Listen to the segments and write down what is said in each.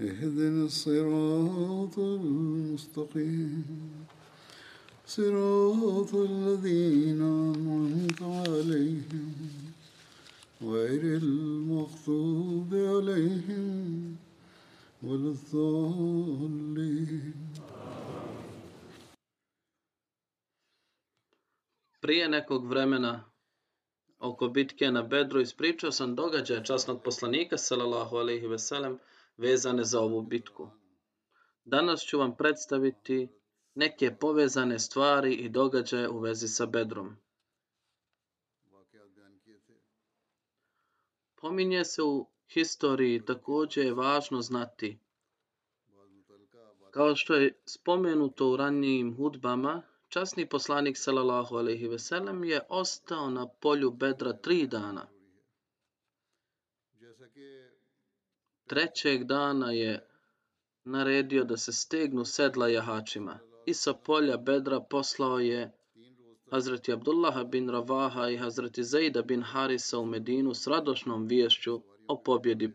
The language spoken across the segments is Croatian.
اهدنا الصراط المستقيم صراط الذين أنعمت عليهم غير المغضوب عليهم ولا الضالين Prije nekog vremena oko bitke na Bedru ispričao sam događaje časnog poslanika sallallahu alejhi ve sellem vezane za ovu bitku. Danas ću vam predstaviti neke povezane stvari i događaje u vezi sa Bedrom. Pominje se u historiji također je važno znati kao što je spomenuto u ranijim hudbama, časni poslanik sallallahu alejhi ve sellem je ostao na polju Bedra tri dana. Trećeg dana je naredio da se stegnu sedla jahačima i sa polja Bedra poslao je Hazreti Abdullah bin Ravaha i Hazreti Zaida bin Harisa u Medinu s radošnom viješću o pobjedi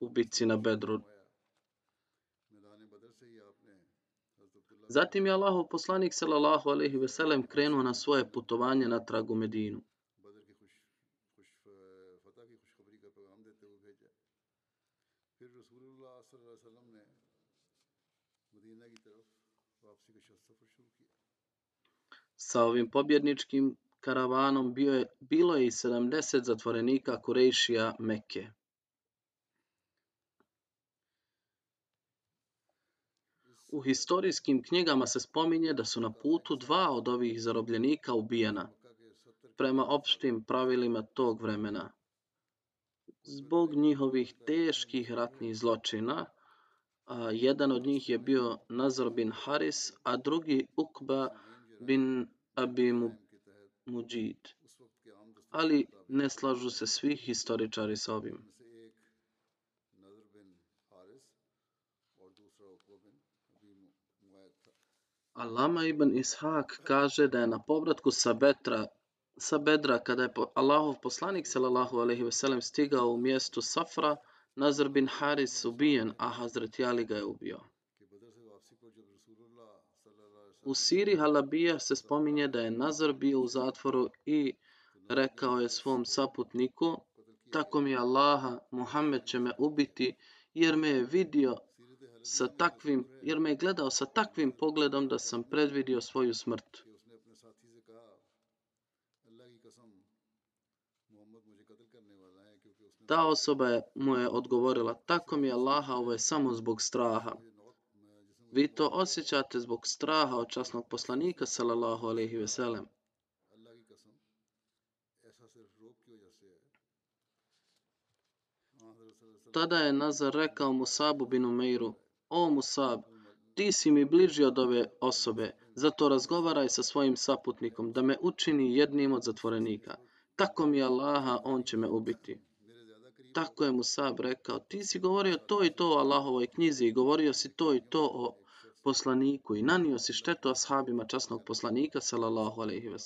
u bitci na Bedru. Zatim je Allahov poslanik sallallahu alejhi ve sellem krenuo na svoje putovanje natrag u Medinu. Sa ovim pobjedničkim karavanom bio je, bilo je i 70 zatvorenika Kurejšija Mekke. U historijskim knjigama se spominje da su na putu dva od ovih zarobljenika ubijena, prema opštim pravilima tog vremena. Zbog njihovih teških ratnih zločina, a, jedan od njih je bio Nazar bin Haris, a drugi Ukba bin Abi Mujid. Ali ne slažu se svi historičari s ovim. Alama ibn Ishak kaže da je na povratku sa Betra sa Bedra kada je Allahov poslanik sallallahu alejhi ve sellem stigao u mjestu Safra Nazar bin Haris ubijen a Hazret Ali ga je ubio. U Siri Halabija se spominje da je Nazar bio u zatvoru i rekao je svom saputniku tako mi Allaha Muhammed će me ubiti jer me je vidio sa takvim, jer me je gledao sa takvim pogledom da sam predvidio svoju smrt. Ta osoba je, mu je odgovorila, tako mi Allaha, ovo je samo zbog straha. Vi to osjećate zbog straha od časnog poslanika, sallallahu alaihi ve sellem. Tada je Nazar rekao Musabu bin Umeiru, o Musab, ti si mi bliži od ove osobe, zato razgovaraj sa svojim saputnikom da me učini jednim od zatvorenika. Tako mi Allaha, on će me ubiti. Tako je Musab rekao, ti si govorio to i to o Allahovoj knjizi i govorio si to i to o poslaniku i nanio si štetu ashabima časnog poslanika, sallallahu alaihi ve.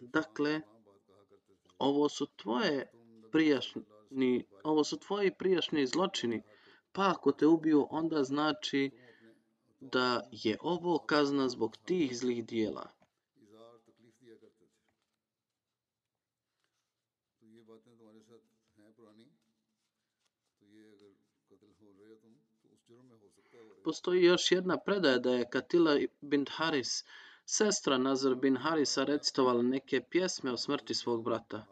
Dakle, ovo su tvoje prijašnji, ovo su tvoji prijašnji zločini, pa ako te ubiju, onda znači da je ovo kazna zbog tih zlih dijela. Postoji još jedna predaja da je Katila bin Haris, sestra Nazar bin Harisa, recitovala neke pjesme o smrti svog brata.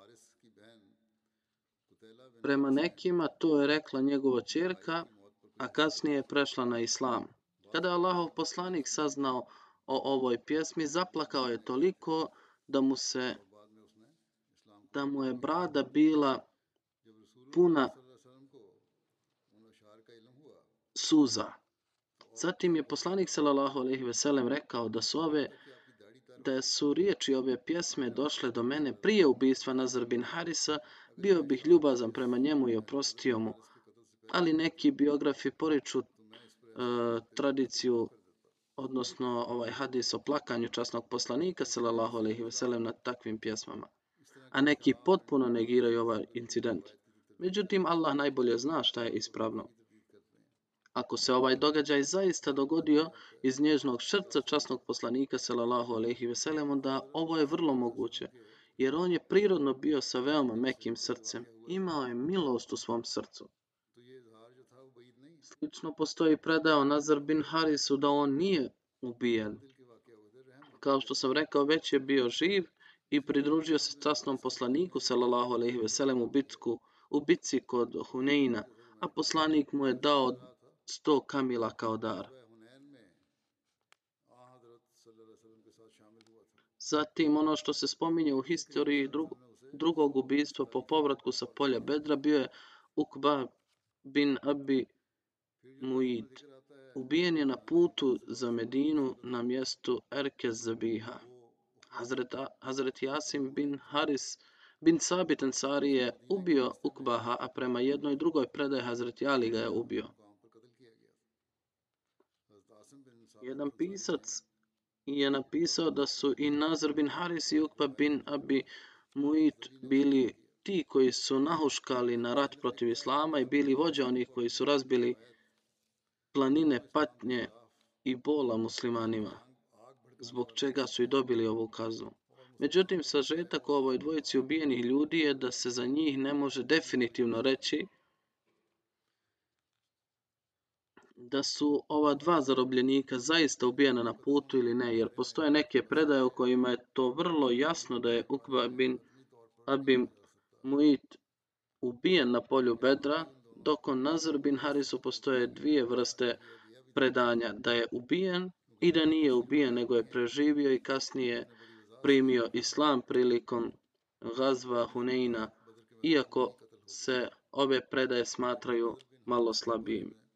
Prema nekima to je rekla njegova čerka, a kasnije je prešla na islam. Kada je Allahov poslanik saznao o ovoj pjesmi, zaplakao je toliko da mu se da mu je brada bila puna suza. Zatim je poslanik sallallahu alejhi ve sellem rekao da su ove da su riječi ove pjesme došle do mene prije ubistva Nazar bin Harisa, bio bih ljubazan prema njemu i oprostio mu. Ali neki biografi poriču e, tradiciju odnosno ovaj hadis o plakanju časnog poslanika sallallahu alejhi ve sellem na takvim pjesmama. A neki potpuno negiraju ovaj incident. Međutim, Allah najbolje zna šta je ispravno. Ako se ovaj događaj zaista dogodio iz nježnog srca časnog poslanika sallallahu alejhi ve sellem, onda ovo je vrlo moguće, jer on je prirodno bio sa veoma mekim srcem. Imao je milost u svom srcu. Slično postoji predao Nazar bin Harisu da on nije ubijen. Kao što sam rekao, već je bio živ i pridružio se časnom poslaniku sallallahu alejhi ve sellem u bitku u bitci kod Huneina, a poslanik mu je dao sto kamila kao dar. Zatim ono što se spominje u historiji drugog ubistva po povratku sa polja Bedra bio je Ukba bin Abi Muid. Ubijen je na putu za Medinu na mjestu Erkez Zabiha. Hazret, Hazret Jasim bin Haris bin Sabit Ansari je ubio Ukbaha, a prema jednoj drugoj predaji Hazret Ali ga je ubio. Jedan pisac je napisao da su i Nazar bin Haris i Ukba bin Abi Muit bili ti koji su nahuškali na rat protiv Islama i bili vođa onih koji su razbili planine patnje i bola muslimanima, zbog čega su i dobili ovu kaznu. Međutim, sažetak ovoj dvojici ubijenih ljudi je da se za njih ne može definitivno reći da su ova dva zarobljenika zaista ubijena na putu ili ne, jer postoje neke predaje u kojima je to vrlo jasno da je Ukba bin Abim Muit ubijen na polju Bedra, dok on Nazar bin Harisu postoje dvije vrste predanja, da je ubijen i da nije ubijen, nego je preživio i kasnije primio islam prilikom gazva Huneina, iako se ove predaje smatraju malo slabijim.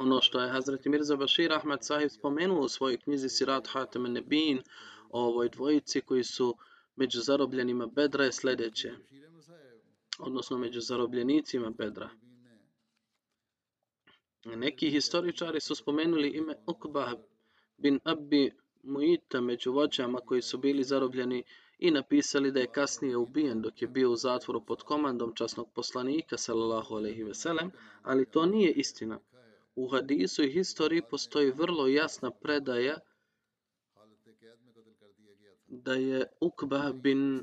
Ono što je Hazreti Mirza Bashir Ahmad Sahib spomenuo u svojoj knjizi Sirat Hatem Nebin o ovoj dvojici koji su među zarobljenima Bedra je sljedeće. Odnosno među zarobljenicima Bedra. Neki historičari su spomenuli ime Ukbah bin Abbi Muita među vođama koji su bili zarobljeni i napisali da je kasnije ubijen dok je bio u zatvoru pod komandom časnog poslanika sallallahu alejhi ve sellem, ali to nije istina. U hadisu i historiji postoji vrlo jasna predaja da je Ukba bin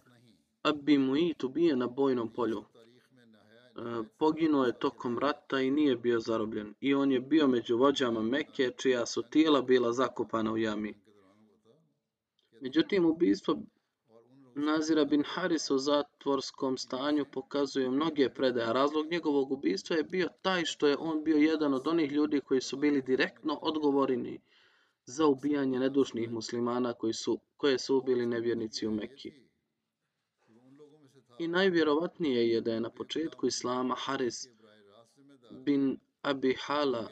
Abi Muit ubijen na bojnom polju. E, poginuo je tokom rata i nije bio zarobljen. I on je bio među vođama Mekke, čija su tijela bila zakopana u jami. Međutim, ubistvo Nazira bin Harisa u zatvorskom stanju pokazuje mnoge predaje. Razlog njegovog ubistva je bio taj što je on bio jedan od onih ljudi koji su bili direktno odgovorni za ubijanje nedušnih muslimana koji su, koje su ubili nevjernici u Mekki. I najvjerovatnije je da je na početku Islama Haris bin Abi Hala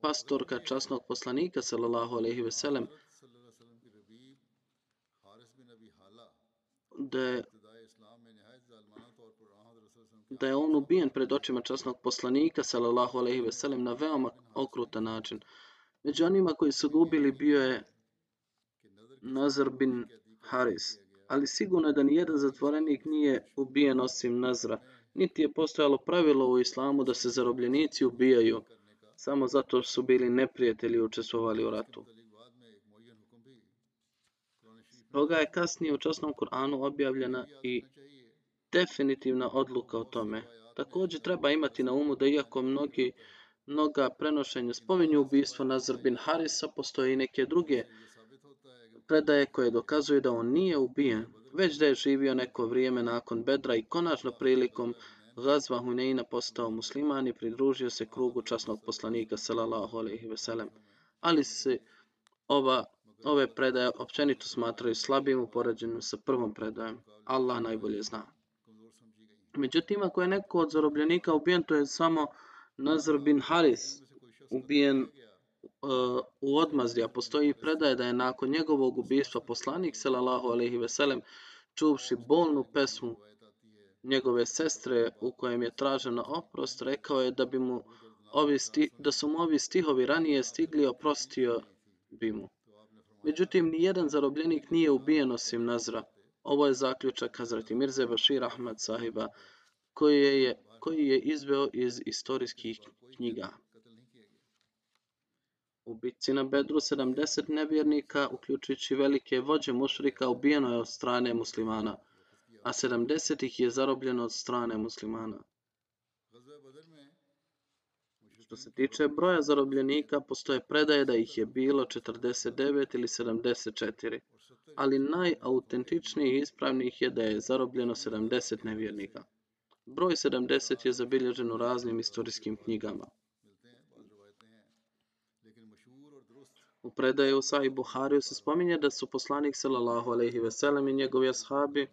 pastorka časnog poslanika sallallahu alejhi ve sellem da je, da je on ubijen pred očima časnog poslanika, sallallahu alaihi ve sellem, na veoma okrutan način. Među onima koji su gubili bio je Nazar bin Haris. Ali sigurno je da nijedan zatvorenik nije ubijen osim Nazra. Niti je postojalo pravilo u islamu da se zarobljenici ubijaju. samo zato su bili neprijatelji i učestvovali u ratu. Toga je kasnije u časnom Kur'anu objavljena i definitivna odluka o tome. Također treba imati na umu da iako mnogi mnoga prenošenja spominju ubistvo Nazar bin Harisa, postoje i neke druge predaje koje dokazuju da on nije ubijen, već da je živio neko vrijeme nakon Bedra i konačno prilikom Gazva Huneina postao musliman i pridružio se krugu časnog poslanika sallallahu alejhi ve sellem. Ali se ova ove predaje općenito smatraju slabim u poređenju sa prvom predajom. Allah najbolje zna. Međutim, ako je neko od zarobljenika ubijen, to je samo Nazar bin Haris ubijen uh, u odmazdi, a postoji predaje da je nakon njegovog ubistva poslanik sallallahu alejhi ve sellem čuvši bolnu pesmu njegove sestre u kojem je tražena oprost, rekao je da bi mu ovi sti, da su mu ovi stihovi ranije stigli oprostio bi mu. Međutim, ni jedan zarobljenik nije ubijen osim Nazra. Ovo je zaključak Hazreti Mirze Bashir Ahmad sahiba koji je, koji je izveo iz istorijskih knjiga. U bitci na Bedru 70 nevjernika, uključujući velike vođe mušrika, ubijeno je od strane muslimana, a 70 ih je zarobljeno od strane muslimana. Što se tiče broja zarobljenika, postoje predaje da ih je bilo 49 ili 74, ali najautentičniji i ispravnijih je da je zarobljeno 70 nevjernika. Broj 70 je zabilježen u raznim istorijskim knjigama. U predaju Sa Buhariju se spominje da su poslanik sallallahu alejhi ve sellem i njegovi ashabi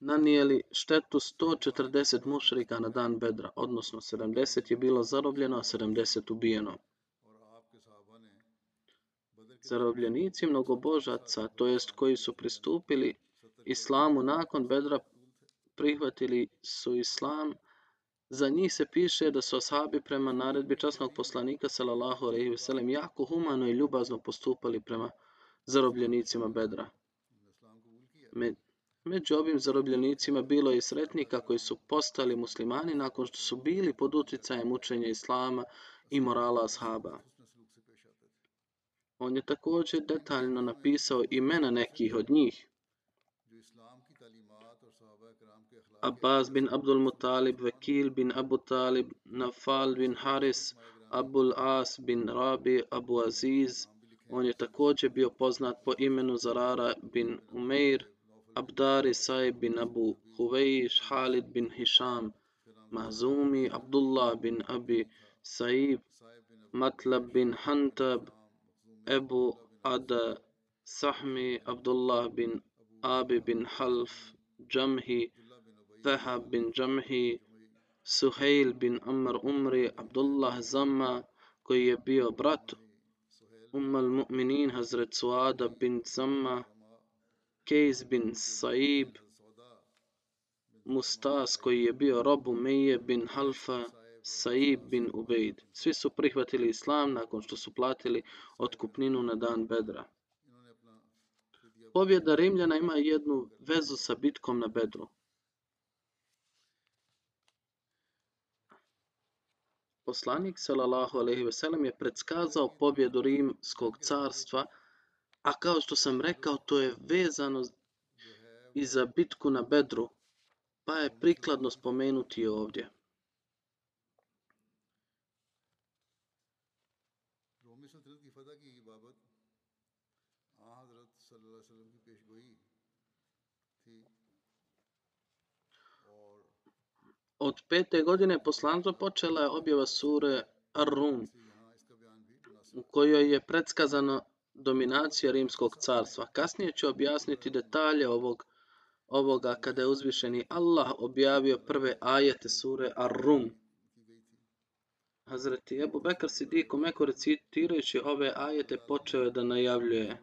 nanijeli štetu 140 mušrika na dan Bedra, odnosno 70 je bilo zarobljeno, a 70 ubijeno. Zarobljenici mnogobožaca, to jest koji su pristupili islamu nakon Bedra, prihvatili su islam Za njih se piše da su ashabi prema naredbi časnog poslanika sallallahu alejhi ve sellem jako humano i ljubazno postupali prema zarobljenicima Bedra. Me, među ovim zarobljenicima bilo je i sretnika koji su postali muslimani nakon što su bili pod utjecajem učenja islama i morala ashaba. On je također detaljno napisao imena nekih od njih. Abbas bin Abdul Muttalib, Vakil bin Abu Talib, Nafal bin Haris, Abul As bin Rabi, Abu Aziz. On je također bio poznat po imenu Zarara bin Umeir, Abdari Saib bin Abu Huvejš, Halid bin Hisham, Mahzumi, Abdullah bin Abi Saib, Matlab bin Hantab, Ebu Ada Sahmi, Abdullah bin Abi bin Half, Jamhi, Wahab bin Jamhi, Suhail bin Amr Umri, Abdullah Zamma, koji je bio brat Umm al-Mu'minin Hazret Suada bin Zamma, Kejs bin Saib, Mustas koji je bio rob Umeje bin Halfa, Saib bin Ubejd. Svi su prihvatili islam nakon što su platili otkupninu na dan Bedra. Pobjeda Rimljana ima jednu vezu sa bitkom na Bedru. Poslanik sallallahu alejhi ve sellem je predskazao pobjedu Rimskog carstva, a kao što sam rekao, to je vezano i za bitku na Bedru, pa je prikladno spomenuti ovdje. Od pete godine poslanstva počela je objava sure Ar-Rum, u kojoj je predskazano dominacija Rimskog carstva. Kasnije ću objasniti detalje ovog, ovoga kada je uzvišeni Allah objavio prve ajete sure Ar-Rum. Hazreti Ebu Bekr Sidik u Meku recitirajući ove ajete počeo je da najavljuje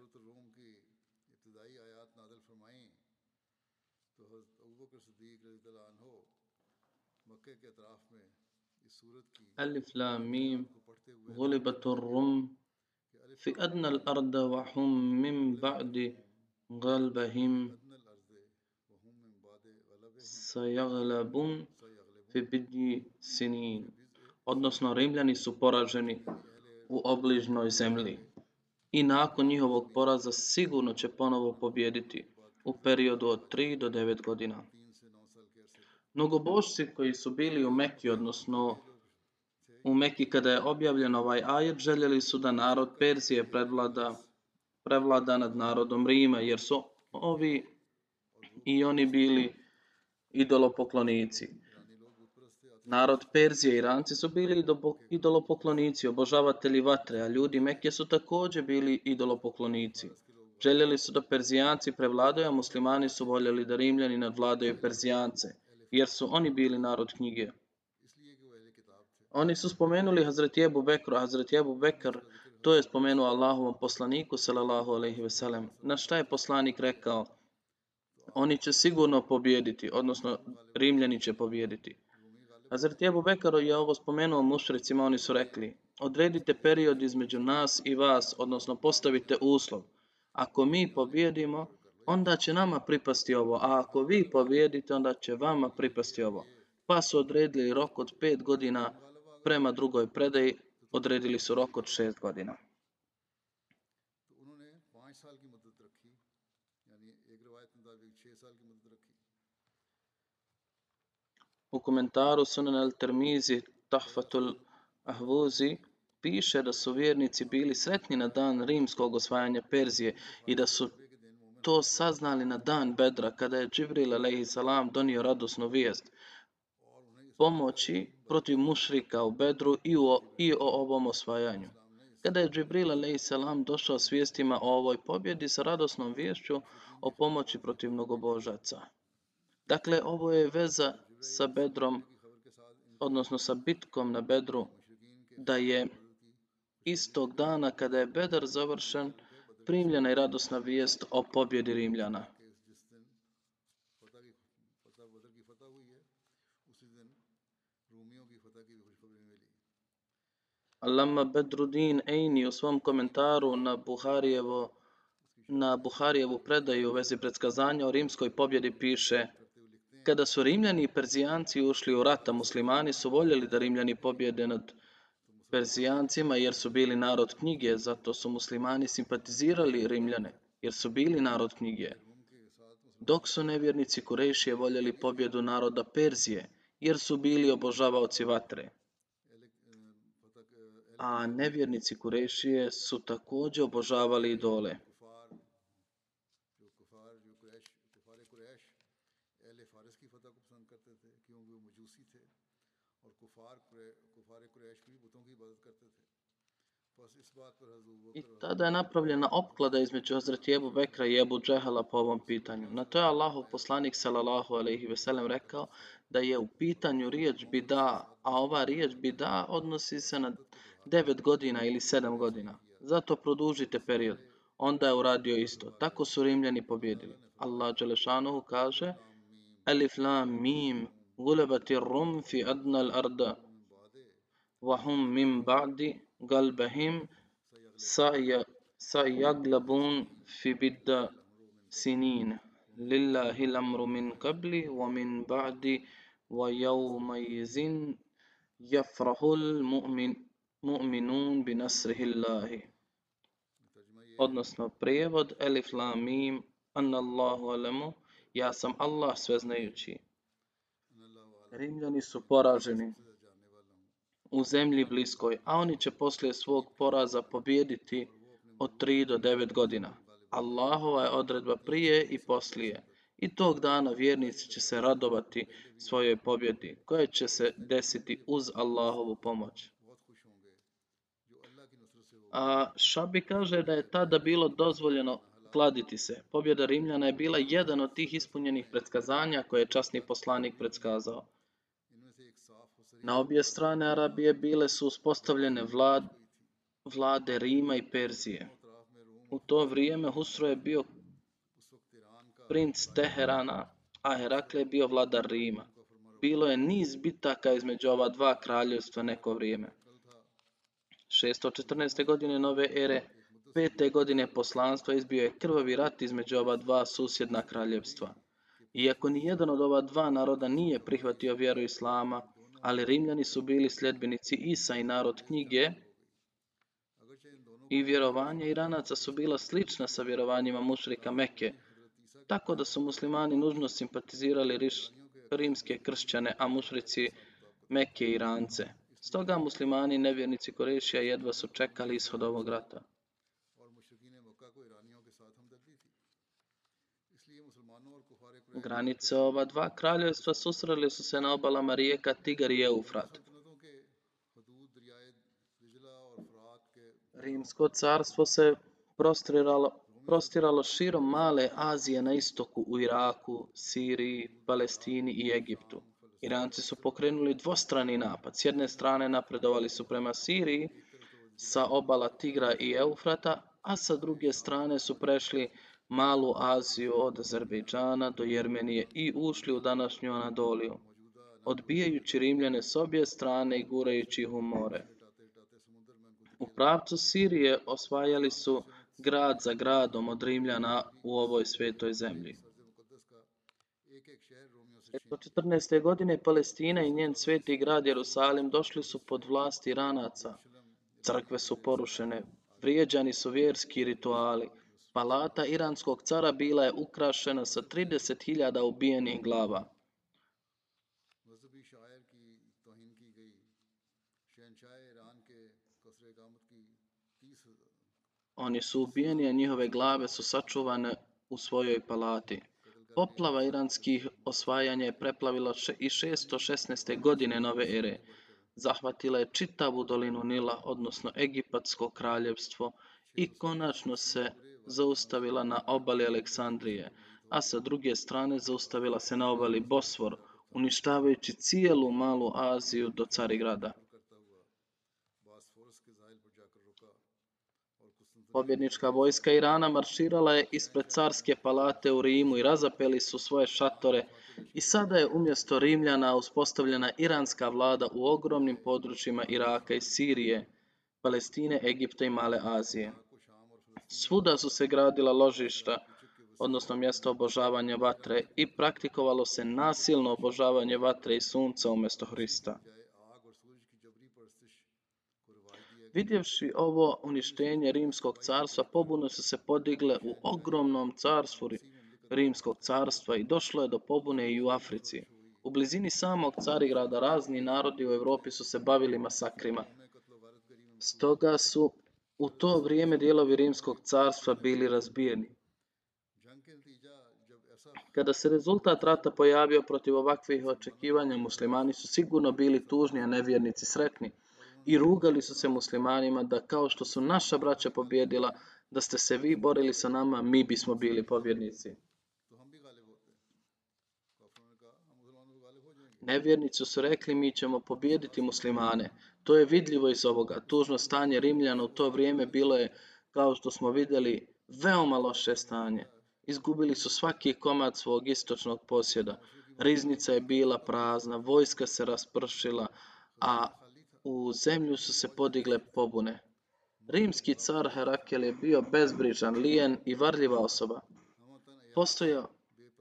Alif Lam Mim Gulibatur Rum في أدنى الأرض وهم من بعد غلبهم سيغلبون في بدء سنين odnosno Rimljani su poraženi u obližnoj zemlji. I nakon njihovog poraza sigurno će ponovo pobjediti u periodu od 3 do 9 godina. Mnogobošci koji su bili u Meki, odnosno u Meki kada je objavljen ovaj ajet, željeli su da narod Perzije prevlada, prevlada nad narodom Rima, jer su ovi i oni bili idolopoklonici. Narod Perzije i Iranci su bili idolopoklonici, obožavatelji vatre, a ljudi Mekke su također bili idolopoklonici. Željeli su da Perzijanci prevladaju, a muslimani su voljeli da Rimljani nadvladaju Perzijance, jer su oni bili narod knjige. Oni su spomenuli Hazreti Ebu Bekru, Hazreti Ebu Bekr to je spomenuo Allahovom poslaniku, sallallahu alaihi veselem. Na šta je poslanik rekao? Oni će sigurno pobjediti, odnosno Rimljani će pobjediti. Hazreti Ebu Bekar je ovo spomenuo mušricima, oni su rekli, odredite period između nas i vas, odnosno postavite uslov. Ako mi pobjedimo, onda će nama pripasti ovo, a ako vi pobjedite, onda će vama pripasti ovo. Pa su odredili rok od pet godina prema drugoj predaji, odredili su rok od šest godina. U komentaru Sunan al-Tirmizi Tahfatul Ahvuzi piše da su vjernici bili sretni na dan rimskog osvajanja Perzije i da su to saznali na dan Bedra kada je Džibril a.s. donio radosnu vijest pomoći protiv mušrika u Bedru i, i o ovom osvajanju. Kada je Džibril a.s. došao s vijestima o ovoj pobjedi sa radosnom viješću o pomoći protiv mnogobožaca. Dakle, ovo je veza sa Bedrom, odnosno sa bitkom na Bedru, da je istog dana kada je Bedar završen, primljena i radosna vijest o pobjedi Rimljana. Allama Bedrudin Eini u svom komentaru na Buharijevo na Buharijevu predaju u vezi predskazanja o rimskoj pobjedi piše kada su Rimljani i Perzijanci ušli u rata, muslimani su voljeli da Rimljani pobjede nad Perzijancima jer su bili narod knjige, zato su muslimani simpatizirali Rimljane jer su bili narod knjige. Dok su nevjernici Kurešije voljeli pobjedu naroda Perzije jer su bili obožavaoci vatre. A nevjernici Kurešije su također obožavali idole. I tada je napravljena opklada između Hazreti Ebu Bekra i Ebu Džehala po ovom pitanju. Na to je Allahov poslanik sallallahu alaihi veselem rekao da je u pitanju riječ bida, a ova riječ bida odnosi se na devet godina ili sedam godina. Zato produžite period. Onda je uradio isto. Tako su Rimljani pobjedili. Allah Đelešanuhu kaže Alif lam mim gulebati rum fi adna al-arda وهم من بعد قلبهم سيغلبون في بضع سنين لله الأمر من قبل ومن بعد ويومئذ يفرح mu'minun bi nasrihillahi. Odnosno prijevod elif la mim anallahu alemu ja sam Allah sveznajući. Rimljani su poraženi u zemlji bliskoj, a oni će poslije svog poraza pobijediti od 3 do 9 godina. Allahova je odredba prije i poslije. I tog dana vjernici će se radovati svojoj pobjedi, koja će se desiti uz Allahovu pomoć. A Šabi kaže da je tada bilo dozvoljeno kladiti se. Pobjeda Rimljana je bila jedan od tih ispunjenih predskazanja koje je časni poslanik predskazao. Na obje strane Arabije bile su uspostavljene vlad, vlade Rima i Perzije. U to vrijeme Husro je bio princ Teherana, a Herakle je bio vladar Rima. Bilo je niz bitaka između ova dva kraljevstva neko vrijeme. 614. godine nove ere, pete godine poslanstva izbio je krvavi rat između ova dva susjedna kraljevstva. Iako ni jedan od ova dva naroda nije prihvatio vjeru Islama, ali Rimljani su bili sljedbenici Isa i narod knjige i vjerovanja Iranaca su bila slična sa vjerovanjima mušrika Mekke, tako da su muslimani nužno simpatizirali riš- rimske kršćane, a mušrici Mekke Irance. Stoga muslimani nevjernici Korešija jedva su čekali ishod ovog rata. Granice ova dva kraljevstva susreli su se na obalama rijeka Tigar i Eufrat. Rimsko carstvo se prostriralo prostiralo širom male Azije na istoku u Iraku, Siriji, Palestini i Egiptu. Iranci su pokrenuli dvostrani napad. S jedne strane napredovali su prema Siriji sa obala Tigra i Eufrata, a sa druge strane su prešli malu Aziju od Azerbejdžana do Jermenije i ušli u današnju Anadoliju, odbijajući Rimljane s obje strane i gurajući ih u more. U pravcu Sirije osvajali su grad za gradom od Rimljana u ovoj svetoj zemlji. Znači, 14. godine Palestina i njen sveti grad Jerusalim došli su pod vlast Iranaca. Crkve su porušene, vrijeđani su vjerski rituali. Palata iranskog cara bila je ukrašena sa 30.000 ubijenih glava. Oni su ubijeni, a njihove glave su sačuvane u svojoj palati. Poplava iranskih osvajanja je preplavila i 616. godine nove ere. Zahvatila je čitavu dolinu Nila, odnosno Egipatsko kraljevstvo, i konačno se zaustavila na obali Aleksandrije, a sa druge strane zaustavila se na obali Bosfor, uništavajući cijelu malu Aziju do Carigrada. Pobjednička vojska Irana marširala je ispred carske palate u Rimu i razapeli su svoje šatore i sada je umjesto Rimljana uspostavljena iranska vlada u ogromnim područjima Iraka i Sirije, Palestine, Egipta i Male Azije. Svuda su se gradila ložišta, odnosno mjesto obožavanja vatre i praktikovalo se nasilno obožavanje vatre i sunca umjesto Hrista. Vidjevši ovo uništenje Rimskog carstva, pobune su se podigle u ogromnom carstvu Rimskog carstva i došlo je do pobune i u Africi. U blizini samog Carigrada razni narodi u Europi su se bavili masakrima. Stoga su u to vrijeme dijelovi Rimskog carstva bili razbijeni. Kada se rezultat rata pojavio protiv ovakvih očekivanja, muslimani su sigurno bili tužni, a nevjernici sretni i rugali su se muslimanima da kao što su naša braća pobjedila, da ste se vi borili sa nama, mi bismo bili pobjednici. Nevjernici su rekli mi ćemo pobjediti muslimane. To je vidljivo iz ovoga. Tužno stanje Rimljana u to vrijeme bilo je, kao što smo vidjeli, veoma loše stanje. Izgubili su svaki komad svog istočnog posjeda. Riznica je bila prazna, vojska se raspršila, a u zemlju su se podigle pobune. Rimski car Herakel je bio bezbrižan, lijen i varljiva osoba. Postojao,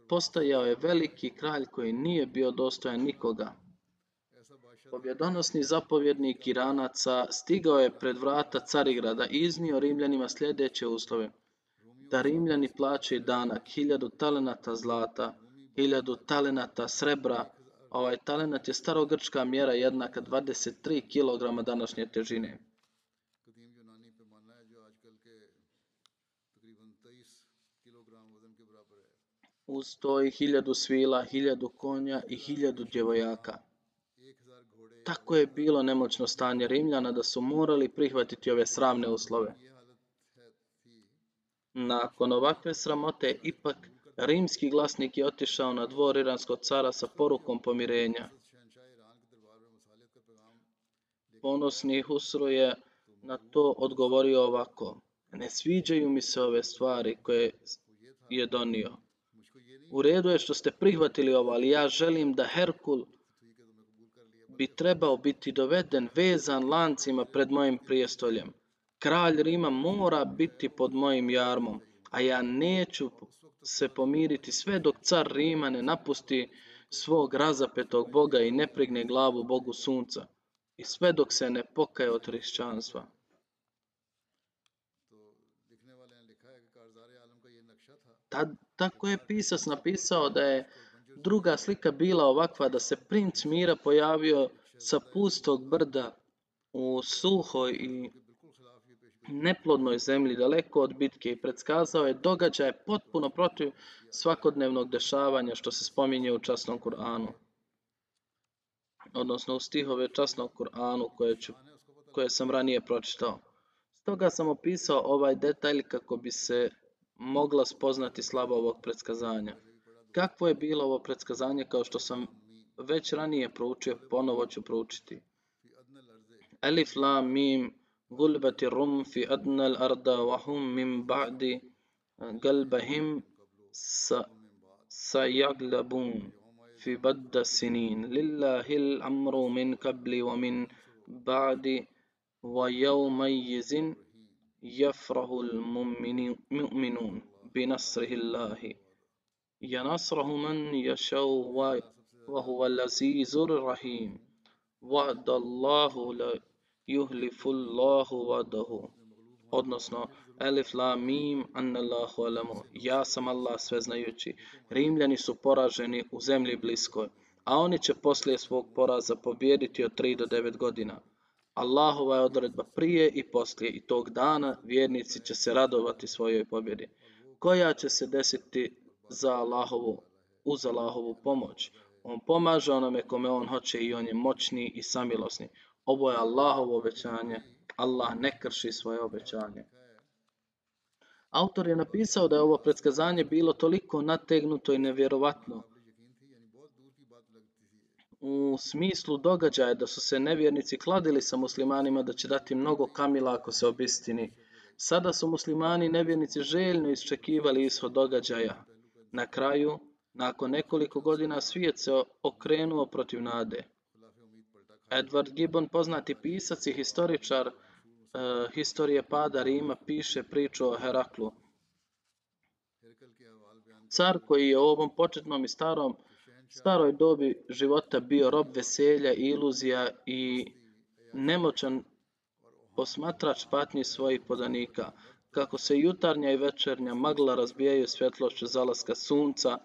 postojao je veliki kralj koji nije bio dostojan nikoga. Pobjedonosni zapovjednik Iranaca stigao je pred vrata Carigrada i iznio Rimljanima sljedeće uslove. Da Rimljani plaće danak hiljadu talenata zlata, hiljadu talenata srebra, Ovaj talenat je starogrčka mjera jednaka 23 kg današnje težine. Uz to i hiljadu svila, hiljadu konja i hiljadu djevojaka. Tako je bilo nemoćno stanje Rimljana da su morali prihvatiti ove sramne uslove. Nakon ovakve sramote ipak Rimski glasnik je otišao na dvor iranskog cara sa porukom pomirenja. Ponosni Husro je na to odgovorio ovako. Ne sviđaju mi se ove stvari koje je donio. U redu je što ste prihvatili ovo, ali ja želim da Herkul bi trebao biti doveden vezan lancima pred mojim prijestoljem. Kralj Rima mora biti pod mojim jarmom, a ja neću se pomiriti sve dok car Rima ne napusti svog razapetog Boga i ne pregne glavu Bogu sunca i sve dok se ne pokaje od hrišćanstva. Ta, tako je pisac napisao da je druga slika bila ovakva da se princ mira pojavio sa pustog brda u suhoj i neplodnoj zemlji daleko od bitke i predskazao je događaje potpuno protiv svakodnevnog dešavanja što se spominje u časnom Kur'anu. Odnosno u stihove časnog Kur'anu koje, ću, koje sam ranije pročitao. Stoga sam opisao ovaj detalj kako bi se mogla spoznati slaba ovog predskazanja. Kakvo je bilo ovo predskazanje kao što sam već ranije proučio, ponovo ću proučiti. Alif lam mim غلبت الروم في أدنى الأرض وهم من بعد قلبهم سيغلبون في بد السنين. لله الأمر من قبل ومن بعد ويومئذ يفرح المؤمنون بنصره الله. ينصره من يشاء وهو العزيز الرحيم. وعد الله Juhlifullahu vadahu. Odnosno, Elif la mim annallahu alamu. Ja sam Allah sveznajući. Rimljani su poraženi u zemlji bliskoj, a oni će poslije svog poraza pobjediti od 3 do 9 godina. Allahova je odredba prije i poslije i tog dana vjernici će se radovati svojoj pobjedi, koja će se desiti za Allahovu, uz Allahovu pomoć. On pomaže onome kome on hoće i on je moćni i samilosni ovo je Allahovo obećanje Allah ne krši svoje obećanje. Autor je napisao da je ovo predskazanje bilo toliko nategnuto i nevjerovatno u smislu događaja da su se nevjernici kladili sa muslimanima da će dati mnogo kamila ako se obistini. Sada su muslimani nevjernici željno isčekivali ishod događaja. Na kraju, nakon nekoliko godina svijet se okrenuo protiv nade. Edward Gibbon, poznati pisac i historičar uh, historije pada Rima, piše priču o Heraklu. Car koji je u ovom početnom i starom, staroj dobi života bio rob veselja i iluzija i nemoćan posmatrač patnji svojih podanika. Kako se jutarnja i večernja magla razbijaju svjetlošću zalaska sunca,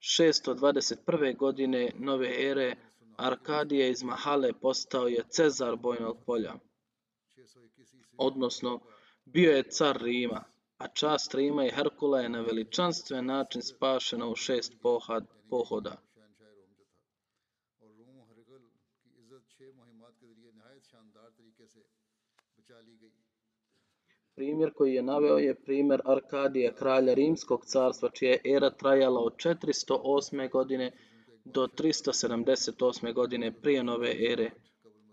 621. godine nove ere Arkadije iz Mahale postao je Cezar bojnog polja, odnosno bio je car Rima, a čast Rima i Herkula je na veličanstven način spašena u šest pohad, pohoda. Primjer koji je naveo je primjer Arkadije, kralja Rimskog carstva, čija je era trajala od 408. godine do 378. godine prije nove ere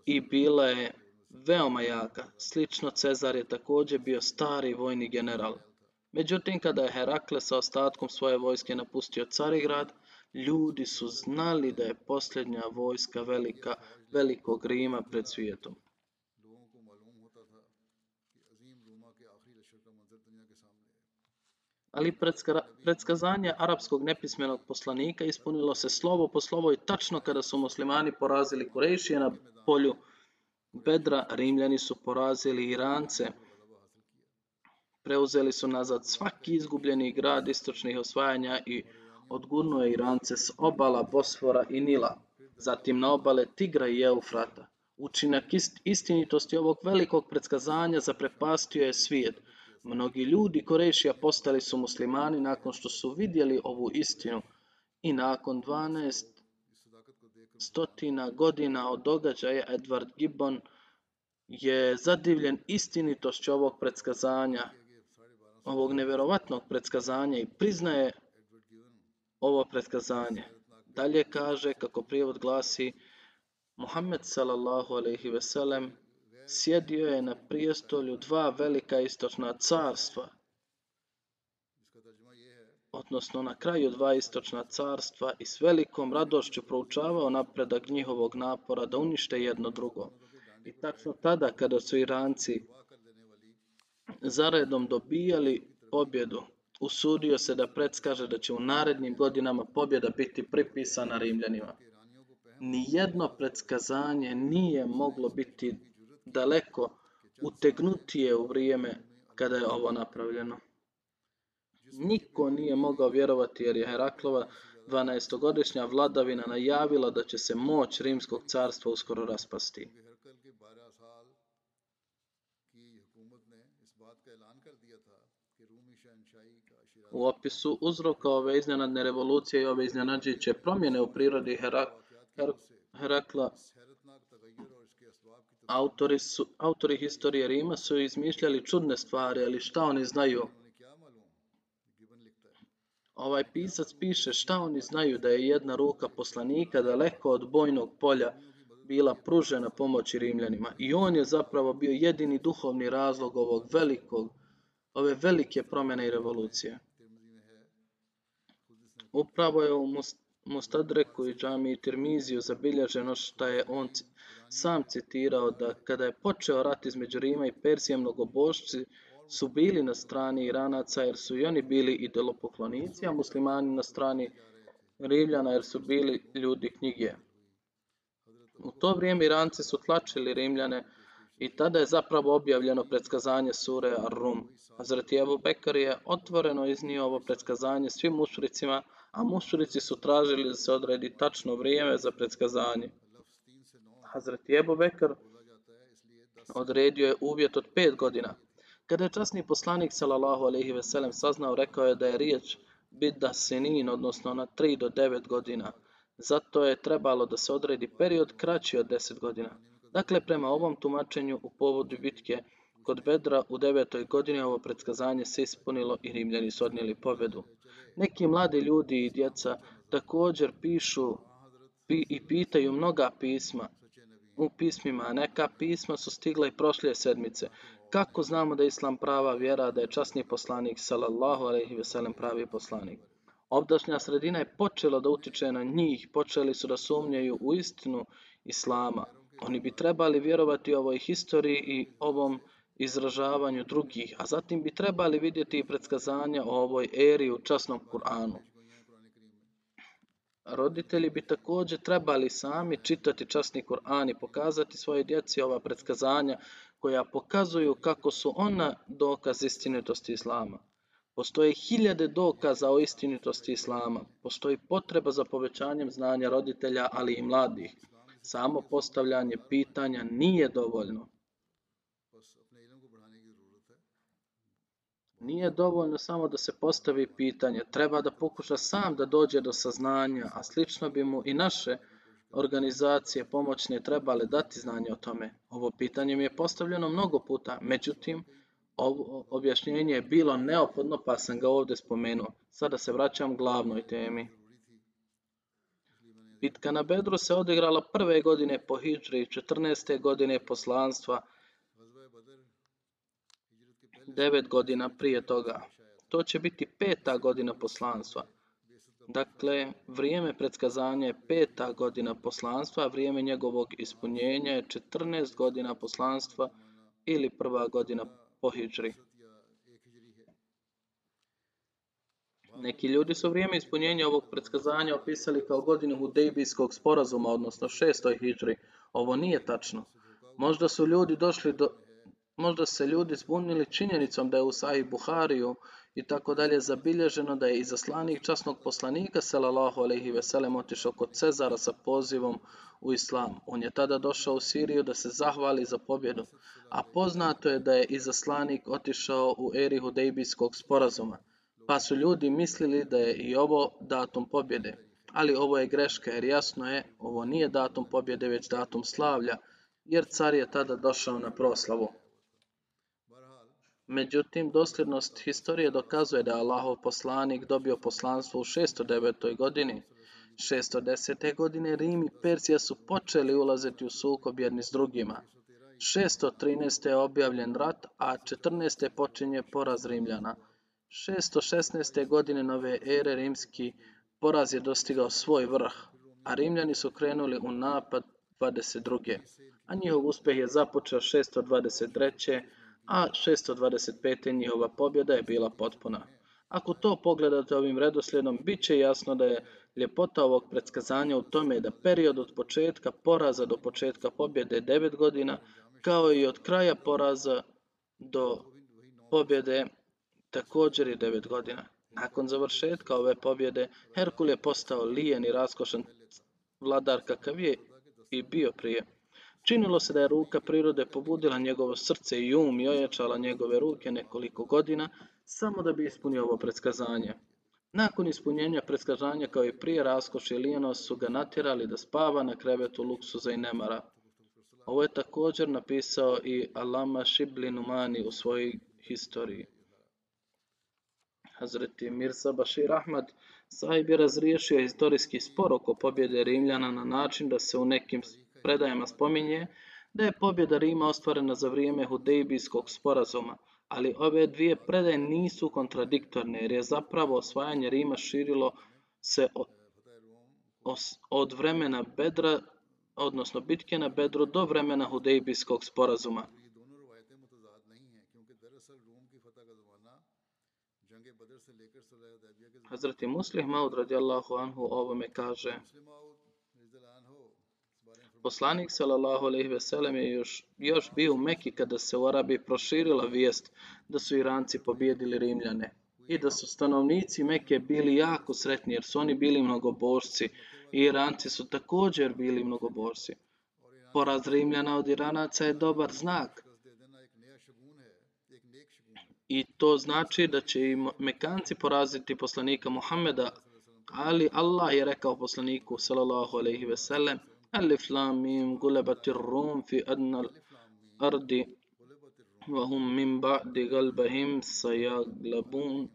i bila je veoma jaka. Slično Cezar je također bio stari vojni general. Međutim, kada je Herakle sa ostatkom svoje vojske napustio Carigrad, ljudi su znali da je posljednja vojska velika, velikog Rima pred svijetom. Ali predskazanje arapskog nepismenog poslanika ispunilo se slovo po slovo i tačno kada su muslimani porazili Kurešije na polju Bedra, Rimljani su porazili Irance, preuzeli su nazad svaki izgubljeni grad istočnih osvajanja i odgurnuo je Irance s obala Bosfora i Nila, zatim na obale Tigra i Eufrata. Učinak ist- istinitosti ovog velikog predskazanja zaprepastio je svijet. Mnogi ljudi Korešija postali su muslimani nakon što su vidjeli ovu istinu i nakon 12 stotina godina od događaja Edward Gibbon je zadivljen istinitošću ovog predskazanja, ovog neverovatnog predskazanja i priznaje ovo predskazanje. Dalje kaže, kako prijevod glasi, Muhammed sallallahu alaihi ve sellem sjedio je na prijestolju dva velika istočna carstva, odnosno na kraju dva istočna carstva i s velikom radošću proučavao napredak njihovog napora da unište jedno drugo. I tačno tada kada su Iranci zaredom dobijali pobjedu, usudio se da predskaže da će u narednim godinama pobjeda biti pripisana Rimljanima. Nijedno predskazanje nije moglo biti daleko utegnutije u vrijeme kada je ovo napravljeno. Niko nije mogao vjerovati jer je Heraklova 12-godišnja vladavina najavila da će se moć rimskog carstva uskoro raspasti. U opisu uzroka ove iznenadne revolucije i ove iznenađujuće promjene u prirodi Herak Her Herakla autori, su, autori historije Rima su izmišljali čudne stvari, ali šta oni znaju? Ovaj pisac piše šta oni znaju da je jedna ruka poslanika daleko od bojnog polja bila pružena pomoći Rimljanima. I on je zapravo bio jedini duhovni razlog ovog velikog, ove velike promjene i revolucije. Upravo je u Mustadreku i džami Tirmiziju zabilježeno što je on sam citirao da kada je počeo rat između Rima i Persije mnogobošci su bili na strani Iranaca jer su i oni bili idolopoklonici, a muslimani na strani Rimljana jer su bili ljudi knjige. U to vrijeme Iranci su tlačili Rimljane i tada je zapravo objavljeno predskazanje sure Ar-Rum. Hazreti Ebu Bekar je otvoreno iznio ovo predskazanje svim mušricima, a mušrici su tražili da se odredi tačno vrijeme za predskazanje. Hazreti Ebu Bekar odredio je uvjet od pet godina. Kada je časni poslanik sallallahu alejhi ve sellem saznao, rekao je da je riječ bidda sinin, odnosno na 3 do 9 godina. Zato je trebalo da se odredi period kraći od 10 godina. Dakle, prema ovom tumačenju u povodu bitke kod Bedra u devetoj godini ovo predskazanje se ispunilo i Rimljani su odnijeli pobedu. Neki mladi ljudi i djeca također pišu pi i pitaju mnoga pisma u pismima, neka pisma su stigla i prošle sedmice. Kako znamo da je Islam prava vjera, da je časni poslanik, salallahu alaihi ve sellem, pravi poslanik? Obdašnja sredina je počela da utiče na njih, počeli su da sumnjaju u istinu Islama. Oni bi trebali vjerovati ovoj historiji i ovom izražavanju drugih, a zatim bi trebali vidjeti i predskazanja o ovoj eri u časnom Kur'anu. Roditelji bi također trebali sami čitati časni Kur'an i pokazati svoje djeci ova predskazanja koja pokazuju kako su ona dokaz istinitosti Islama. Postoje hiljade dokaza o istinitosti Islama. Postoji potreba za povećanjem znanja roditelja, ali i mladih. Samo postavljanje pitanja nije dovoljno. Nije dovoljno samo da se postavi pitanje, treba da pokuša sam da dođe do saznanja, a slično bi mu i naše organizacije pomoćne trebale dati znanje o tome. Ovo pitanje mi je postavljeno mnogo puta, međutim, ovo objašnjenje je bilo neophodno pa sam ga ovdje spomenuo. Sada se vraćam glavnoj temi. Bitka na Bedru se odigrala prve godine po Hidžri i 14. godine poslanstva, devet godina prije toga. To će biti peta godina poslanstva. Dakle, vrijeme predskazanja je peta godina poslanstva, a vrijeme njegovog ispunjenja je 14 godina poslanstva ili prva godina po hijđri. Neki ljudi su vrijeme ispunjenja ovog predskazanja opisali kao godinu Hudejbijskog sporazuma, odnosno šestoj hijđri. Ovo nije tačno. Možda su ljudi došli do... Možda se ljudi zbunili činjenicom da je u Sahih Buhariju i tako dalje zabilježeno da je izaslanik časnog poslanika sallallahu alejhi ve sellem otišao kod Cezara sa pozivom u islam. On je tada došao u Siriju da se zahvali za pobjedu, a poznato je da je izaslanik otišao u eri Hudejbijskog sporazuma. Pa su ljudi mislili da je i ovo datum pobjede. Ali ovo je greška jer jasno je, ovo nije datum pobjede već datum slavlja, jer car je tada došao na proslavu. Međutim, dosljednost historije dokazuje da je Allahov poslanik dobio poslanstvo u 609. godini. 610. godine Rim i Persija su počeli ulaziti u sukob jedni s drugima. 613. je objavljen rat, a 14. počinje poraz Rimljana. 616. godine nove ere rimski poraz je dostigao svoj vrh, a Rimljani su krenuli u napad 22. A njihov uspeh je započeo 623 a 625. njihova pobjeda je bila potpuna. Ako to pogledate ovim redoslijedom, bit će jasno da je ljepota ovog predskazanja u tome da period od početka poraza do početka pobjede je 9 godina, kao i od kraja poraza do pobjede također je 9 godina. Nakon završetka ove pobjede, Herkul je postao lijen i raskošan vladar kakav je i bio prije. Činilo se da je ruka prirode pobudila njegovo srce i um i ojačala njegove ruke nekoliko godina, samo da bi ispunio ovo predskazanje. Nakon ispunjenja predskazanja kao i prije raskoš i su ga natjerali da spava na krevetu luksuza i nemara. Ovo je također napisao i Alama Shibli Numani u svojoj historiji. Hazreti Mirza Bashir Ahmad sahib je razriješio historijski spor oko pobjede Rimljana na način da se u nekim predajama spominje da je pobjeda Rima ostvarena za vrijeme Hudejbijskog sporazuma, ali ove dvije predaje nisu kontradiktorne jer je zapravo osvajanje Rima širilo se od vremena Bedra, odnosno bitke na Bedru do vremena Hudejbijskog sporazuma. Hazreti Muslih Maud radijallahu anhu ovome kaže Poslanik sallallahu alejhi ve sellem je još, još bio u Meki kada se u Arabiji proširila vijest da su Iranci pobjedili Rimljane i da su stanovnici Meke bili jako sretni jer su oni bili mnogobožci i Iranci su također bili mnogobožci. Poraz Rimljana od Iranaca je dobar znak. I to znači da će i Mekanci poraziti poslanika Muhammeda, ali Allah je rekao poslaniku sallallahu alejhi ve sellem ألف لام ميم غلبت الروم في أدنى الأرض وهم من بعد غلبهم سيغلبون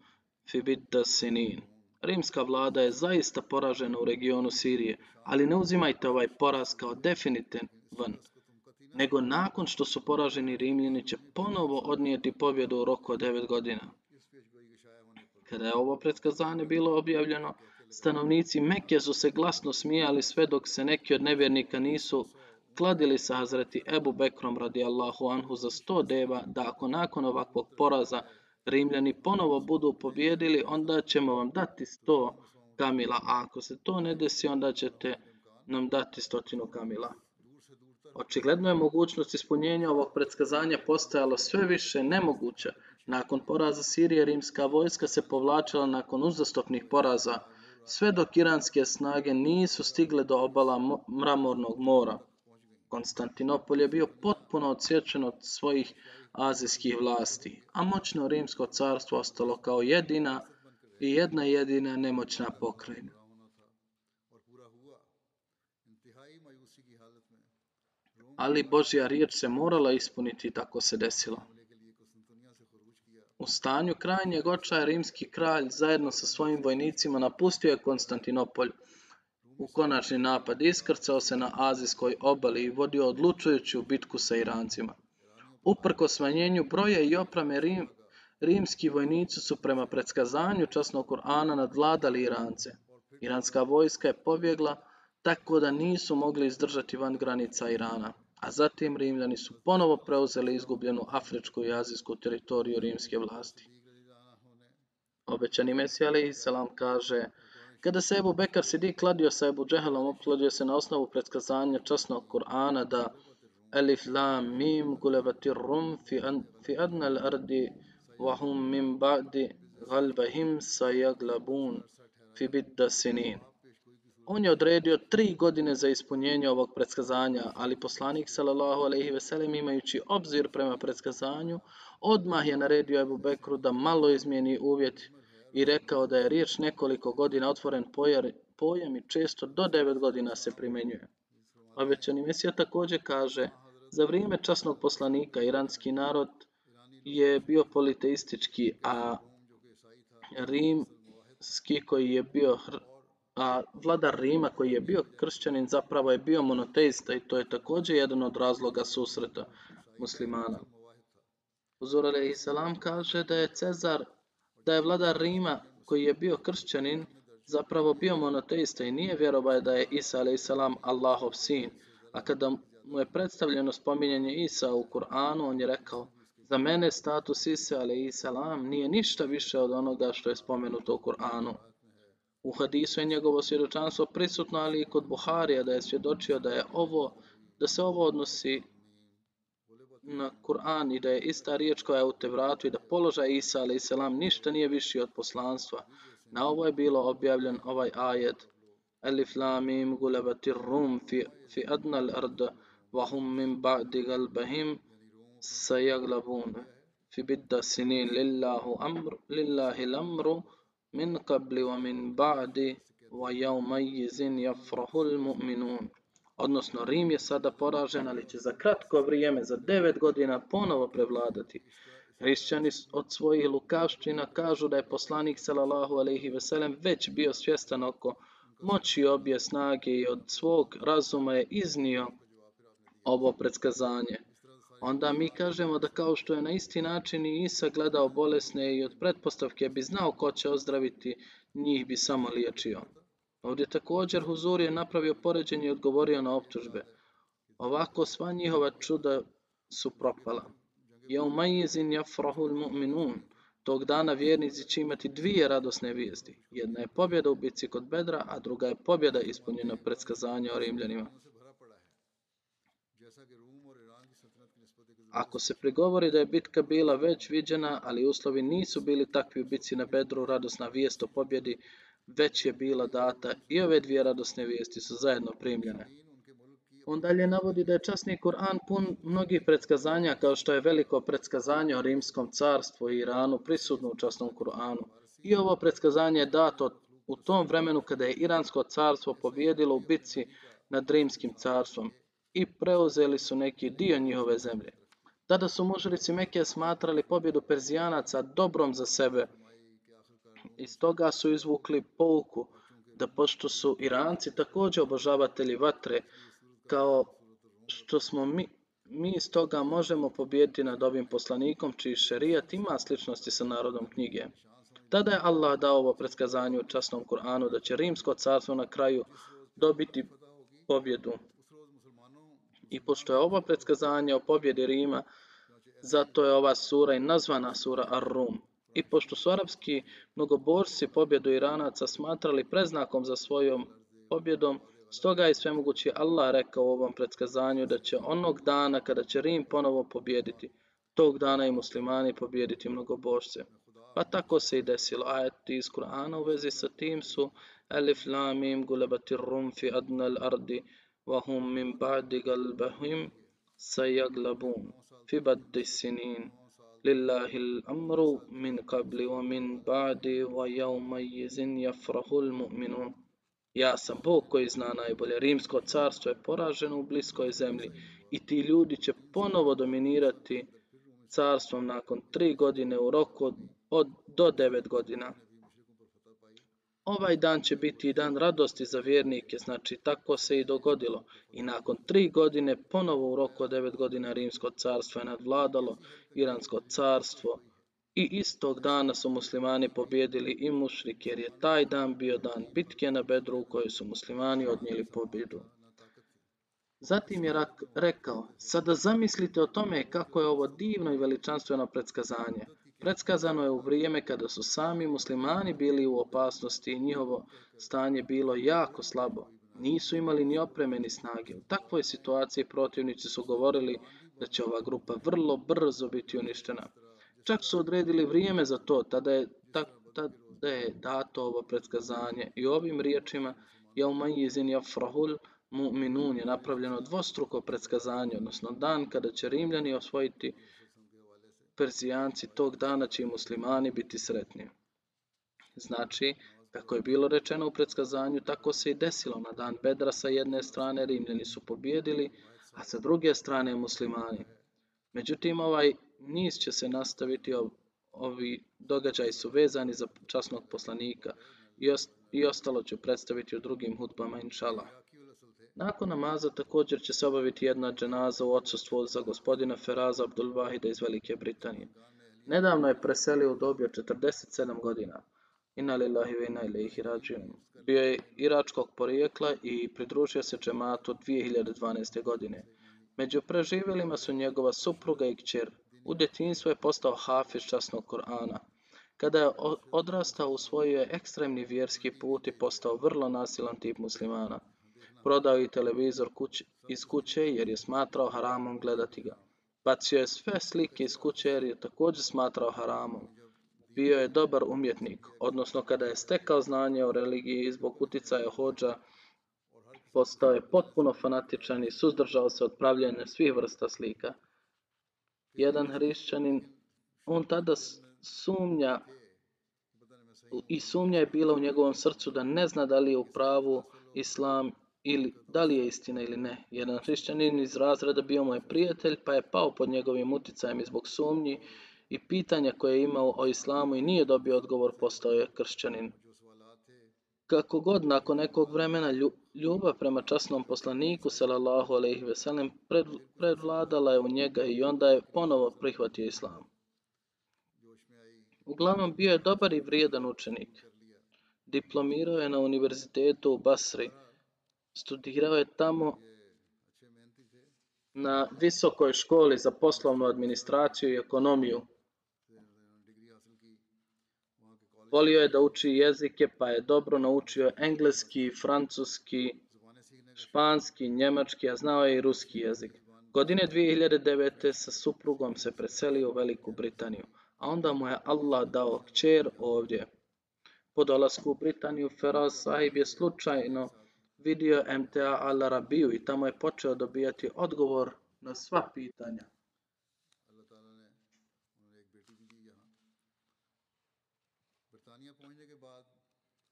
في بد السنين Rimska vlada je zaista poražena u regionu Sirije, ali ne uzimajte ovaj poraz kao definitivan, nego nakon što su poraženi Rimljani će ponovo odnijeti pobjedu u roku od 9 godina. Kada je ovo predskazanje bilo objavljeno, Stanovnici Mekke su se glasno smijali sve dok se neki od nevjernika nisu kladili sa Hazreti Ebu Bekrom radi Allahu anhu za sto deva da ako nakon ovakvog poraza Rimljani ponovo budu pobjedili, onda ćemo vam dati sto kamila, a ako se to ne desi, onda ćete nam dati stotinu kamila. Očigledno je mogućnost ispunjenja ovog predskazanja postajalo sve više nemoguća. Nakon poraza Sirije, rimska vojska se povlačila nakon uzastopnih poraza, sve dok iranske snage nisu stigle do obala Mramornog mora. Konstantinopol je bio potpuno odsječen od svojih azijskih vlasti, a moćno rimsko carstvo ostalo kao jedina i jedna jedina nemoćna pokrajina. Ali Božja riječ se morala ispuniti tako se desilo. U stanju krajnjeg očaja rimski kralj zajedno sa svojim vojnicima napustio je Konstantinopolj. U konačni napad iskrcao se na azijskoj obali i vodio odlučujuću bitku sa Irancima. Uprko smanjenju broja i oprame Rim, rimski vojnici su prema predskazanju časnog Kur'ana nadvladali Irance. Iranska vojska je pobjegla tako da nisu mogli izdržati van granica Irana a zatim Rimljani su ponovo preuzeli izgubljenu afričku i azijsku teritoriju rimske vlasti. Obećani Mesija Ali Salam kaže kada se Ebu Bekar Sidi kladio sa Ebu Džehelom, oplodio se na osnovu predskazanja časnog Kur'ana da Elif lam mim gulevati rum fi, an, fi adnal ardi wahum min ba'di galbahim sajaglabun fi bidda sinin. On je odredio tri godine za ispunjenje ovog predskazanja, ali poslanik sallallahu alejhi ve sellem imajući obzir prema predskazanju, odmah je naredio Ebu Bekru da malo izmijeni uvjet i rekao da je riječ nekoliko godina otvoren pojam i često do devet godina se primenjuje. Obećani Mesija također kaže, za vrijeme časnog poslanika iranski narod je bio politeistički, a rimski koji je bio a vladar Rima koji je bio kršćanin zapravo je bio monoteista i to je također jedan od razloga susreta muslimana. Uzor salam kaže da je Cezar, da je vladar Rima koji je bio kršćanin zapravo bio monoteista i nije vjerovao da je Isa salam Allahov sin. A kada mu je predstavljeno spominjanje Isa u Kur'anu, on je rekao, Za mene status Isa salam nije ništa više od onoga što je spomenuto u Kur'anu. U hadisu je njegovo svjedočanstvo prisutno, ali i kod Buharija da je svjedočio da je ovo, da se ovo odnosi na Kur'an i da je ista riječ koja je u Tevratu i da položaj Isa selam ništa nije viši od poslanstva. Na ovo je bilo objavljen ovaj ajet. Alif lam mim gulabati rum fi, fi adna al-ard wa hum min ba'di galbahim sayaglabun fi bidda sinin lillahu amr lillahi al-amru min qabli wa min ba'di wa al-mu'minun odnosno Rim je sada poražen, ali će za kratko vrijeme, za devet godina, ponovo prevladati. Hrišćani od svojih lukavština kažu da je poslanik sallallahu alejhi ve sellem već bio svjestan oko moći obje snage i od svog razuma je iznio ovo predskazanje. Onda mi kažemo da kao što je na isti način i Isa gledao bolesne i od pretpostavke bi znao ko će ozdraviti, njih bi samo liječio. Ovdje također Huzur je napravio poređenje i odgovorio na optužbe. Ovako sva njihova čuda su propala. Jaumajizin jafrahul mu'minun. Tog dana vjernici će imati dvije radosne vijesti. Jedna je pobjeda u bitci kod Bedra, a druga je pobjeda ispunjena predskazanja o Rimljanima. Ako se prigovori da je bitka bila već viđena, ali uslovi nisu bili takvi u bitci na Bedru, radosna vijest o pobjedi već je bila data i ove dvije radosne vijesti su zajedno primljene. On dalje navodi da je časni Kur'an pun mnogih predskazanja kao što je veliko predskazanje o rimskom carstvu i Iranu prisutno u časnom Kur'anu. I ovo predskazanje je dato u tom vremenu kada je Iransko carstvo pobjedilo u bitci nad rimskim carstvom i preuzeli su neki dio njihove zemlje. Tada su mužrici Mekije smatrali pobjedu Perzijanaca dobrom za sebe, iz toga su izvukli pouku da pošto su Iranci također obožavatelji vatre, kao što smo mi, mi iz toga možemo pobijediti nad ovim poslanikom čiji šerijat ima sličnosti sa narodom knjige. Tada je Allah dao ovo predskazanje u časnom Kur'anu da će rimsko carstvo na kraju dobiti pobjedu. I pošto je ovo predskazanje o pobjedi Rima, zato je ova sura i nazvana sura Ar-Rum. I pošto su arapski mnogoborci pobjedu Iranaca smatrali preznakom za svojom pobjedom, stoga je svemogući Allah rekao u ovom predskazanju da će onog dana kada će Rim ponovo pobjediti, tog dana i muslimani pobjediti mnogobožce. Pa tako se i desilo. Ajeti iz Kur'ana u vezi sa tim su Alif lam mim gulabati rum fi adna al-ardi wa hum min ba'di galbahim sayaglabun fi baddi sinin. لله الأمر من قبل ومن بعد ويومئذ يفرح المؤمنون Ja sam Bog koji zna najbolje. Rimsko carstvo je poraženo u bliskoj zemlji i ti ljudi će ponovo dominirati carstvom nakon tri godine u roku od, od do devet godina. Ovaj dan će biti i dan radosti za vjernike, znači tako se i dogodilo. I nakon tri godine, ponovo u roku od devet godina, Rimsko carstvo je nadvladalo, Iransko carstvo. I istog dana su muslimani pobjedili i mušrik, jer je taj dan bio dan bitke na Bedru u kojoj su muslimani odnijeli pobjedu. Zatim je rekao, sada zamislite o tome kako je ovo divno i veličanstveno predskazanje. Predskazano je u vrijeme kada su sami muslimani bili u opasnosti i njihovo stanje bilo jako slabo. Nisu imali ni opreme ni snage. U takvoj situaciji protivnici su govorili da će ova grupa vrlo brzo biti uništena. Čak su odredili vrijeme za to, tada je, tada je dato ovo predskazanje i ovim riječima Jaumajizin jafrahul mu'minun je napravljeno dvostruko predskazanje, odnosno dan kada će Rimljani osvojiti Perzijanci tog dana će i muslimani biti sretni. Znači, kako je bilo rečeno u predskazanju, tako se i desilo na dan Bedra sa jedne strane Rimljani su pobjedili, a sa druge strane muslimani. Međutim, ovaj niz će se nastaviti, ovi događaji su vezani za časnog poslanika i, ostalo ću predstaviti u drugim hutbama, inšala. Nakon namaza također će se obaviti jedna dženaza u odsustvu za gospodina Feraza Abdul Vahida iz Velike Britanije. Nedavno je preselio u dobi od 47 godina. Inna lillahi ve inna ilaihi rađiun. Bio je iračkog porijekla i pridružio se džematu 2012. godine. Među preživjelima su njegova supruga i kćer U djetinjstvu je postao hafiz časnog Kur'ana. Kada je odrastao, usvojio je ekstremni vjerski put i postao vrlo nasilan tip muslimana. Prodao je televizor kuć, iz kuće jer je smatrao haramom gledati ga. Bacio je sve slike iz kuće jer je također smatrao haramom. Bio je dobar umjetnik, odnosno kada je stekao znanje o religiji zbog uticaja hođa, postao je potpuno fanatičan i suzdržao se od pravljenja svih vrsta slika. Jedan hrišćanin, on tada sumnja i sumnja je bila u njegovom srcu da ne zna da li je u pravu islam ili da li je istina ili ne. Jedan hrišćanin iz razreda bio moj prijatelj pa je pao pod njegovim uticajem zbog sumnji i pitanja koje je imao o islamu i nije dobio odgovor postao je kršćanin. Kako god nakon nekog vremena ljubav prema časnom poslaniku sallallahu alejhi ve sellem predvladala je u njega i onda je ponovo prihvatio islam. Uglavnom bio je dobar i vrijedan učenik. Diplomirao je na univerzitetu u Basri. Studirao je tamo na visokoj školi za poslovnu administraciju i ekonomiju. Volio je da uči jezike, pa je dobro naučio engleski, francuski, španski, njemački, a znao je i ruski jezik. Godine 2009. sa suprugom se preselio u Veliku Britaniju a onda mu je Allah dao kćer ovdje. Po dolasku u Britaniju Feraz sahib je slučajno vidio MTA Al Arabiju i tamo je počeo dobijati odgovor na sva pitanja.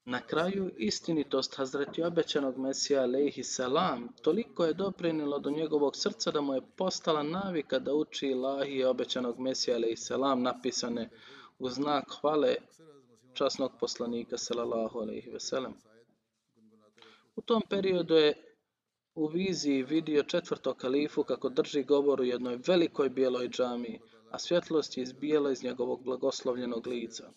Na kraju, istinitost Hazreti obećanog Mesija alaihi salam toliko je doprinilo do njegovog srca da mu je postala navika da uči ilahi obećanog Mesija alaihi salam napisane u znak hvale časnog poslanika sallallahu alaihi veselem. U tom periodu je u viziji vidio četvrtog kalifu kako drži govor u jednoj velikoj bijeloj džamiji, a svjetlost je izbijela iz njegovog blagoslovljenog lica.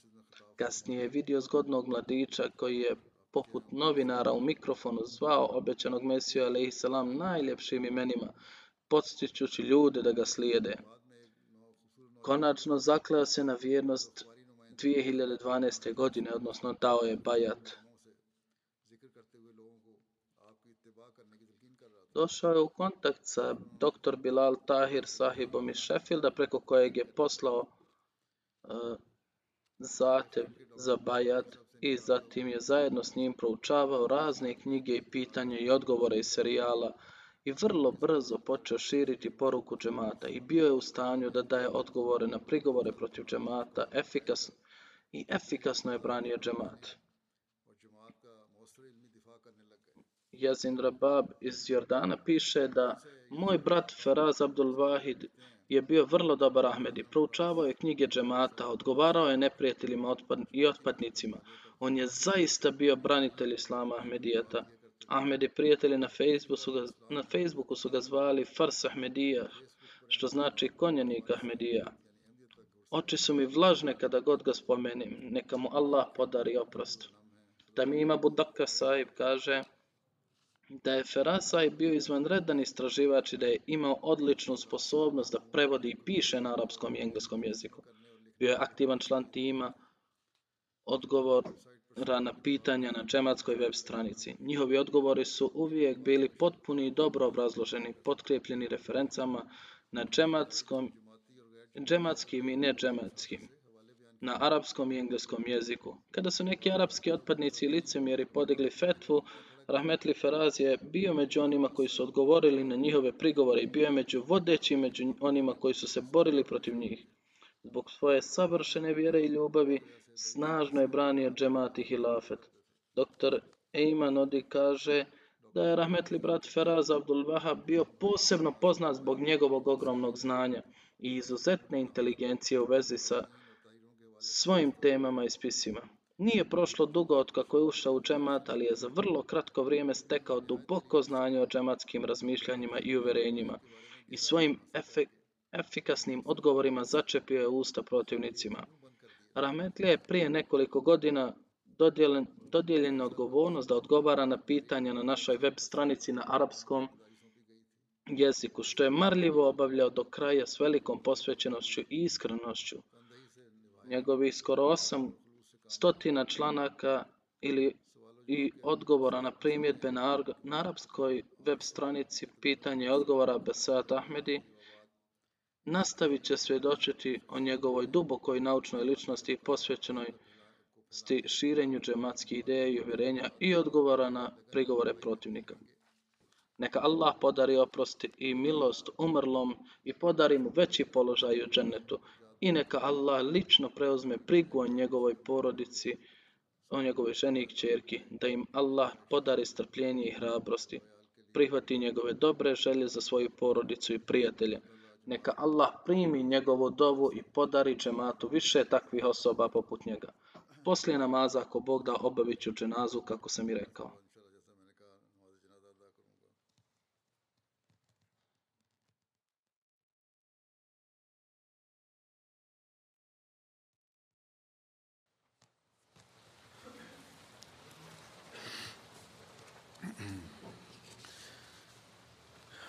Kasnije je vidio zgodnog mladića koji je poput novinara u mikrofonu zvao obećanog Mesiju a.s. najljepšim imenima, podstičući ljude da ga slijede. Konačno zakleo se na vjernost 2012. godine, odnosno dao je bajat. Došao je u kontakt sa dr. Bilal Tahir sahibom iz Sheffielda preko kojeg je poslao uh, zatev za Bajat i zatim je zajedno s njim proučavao razne knjige i pitanja i odgovore iz serijala i vrlo brzo počeo širiti poruku džemata i bio je u stanju da daje odgovore na prigovore protiv džemata efikasno i efikasno je branio džemat. Jazin Rabab iz Jordana piše da moj brat Feraz Abdul Wahid je bio vrlo dobar Ahmedi. Proučavao je knjige džemata, odgovarao je neprijateljima i otpadnicima. On je zaista bio branitelj Islama Ahmedijeta. Ahmedi prijatelji na Facebooku su ga, na Facebooku su ga zvali Fars Ahmedija, što znači konjanik Ahmedija. Oči su mi vlažne kada god ga spomenim, neka mu Allah podari oprost. Da mi ima Budaka Saib kaže, da je Ferasaj bio izvanredan istraživač i da je imao odličnu sposobnost da prevodi i piše na arapskom i engleskom jeziku. Bio je aktivan član tima odgovora na pitanja na džematskoj web stranici. Njihovi odgovori su uvijek bili potpuni i dobro obrazloženi, potkrijepljeni referencama na džematskom, džematskim i nedžematskim na arapskom i engleskom jeziku. Kada su neki arapski otpadnici i licemjeri podigli fetvu Rahmetli Feraz je bio među onima koji su odgovorili na njihove prigovore i bio je među vodeći među onima koji su se borili protiv njih. Zbog svoje savršene vjere i ljubavi, snažno je branio i hilafet. Dr. Ejman Odi kaže da je Rahmetli brat Feraz Abdul Wahab bio posebno poznat zbog njegovog ogromnog znanja i izuzetne inteligencije u vezi sa svojim temama i spisima. Nije prošlo dugo od kako je ušao u džemat, ali je za vrlo kratko vrijeme stekao duboko znanje o džematskim razmišljanjima i uverenjima i svojim efek efikasnim odgovorima začepio je usta protivnicima. Rahmetlija je prije nekoliko godina dodijeljen, dodijeljena odgovornost da odgovara na pitanja na našoj web stranici na arapskom jeziku, što je marljivo obavljao do kraja s velikom posvećenošću i iskrenošću. Njegovih skoro osam stotina članaka ili i odgovora na primjedbe na, na arapskoj web stranici pitanje i odgovora Besat Ahmedi nastavit će svjedočiti o njegovoj dubokoj naučnoj ličnosti i posvećenoj širenju džematskih ideja i uvjerenja i odgovora na prigovore protivnika. Neka Allah podari oprosti i milost umrlom i podari mu veći položaj u džennetu. I neka Allah lično preuzme brigu o njegovoj porodici, o njegovoj ženi i kćerki, da im Allah podari strpljenje i hrabrosti. Prihvati njegove dobre želje za svoju porodicu i prijatelje. Neka Allah primi njegovu dovu i podari džematu više takvih osoba poput njega. Poslije namaza, ako Bog da, obavit ću dženazu, kako sam i rekao.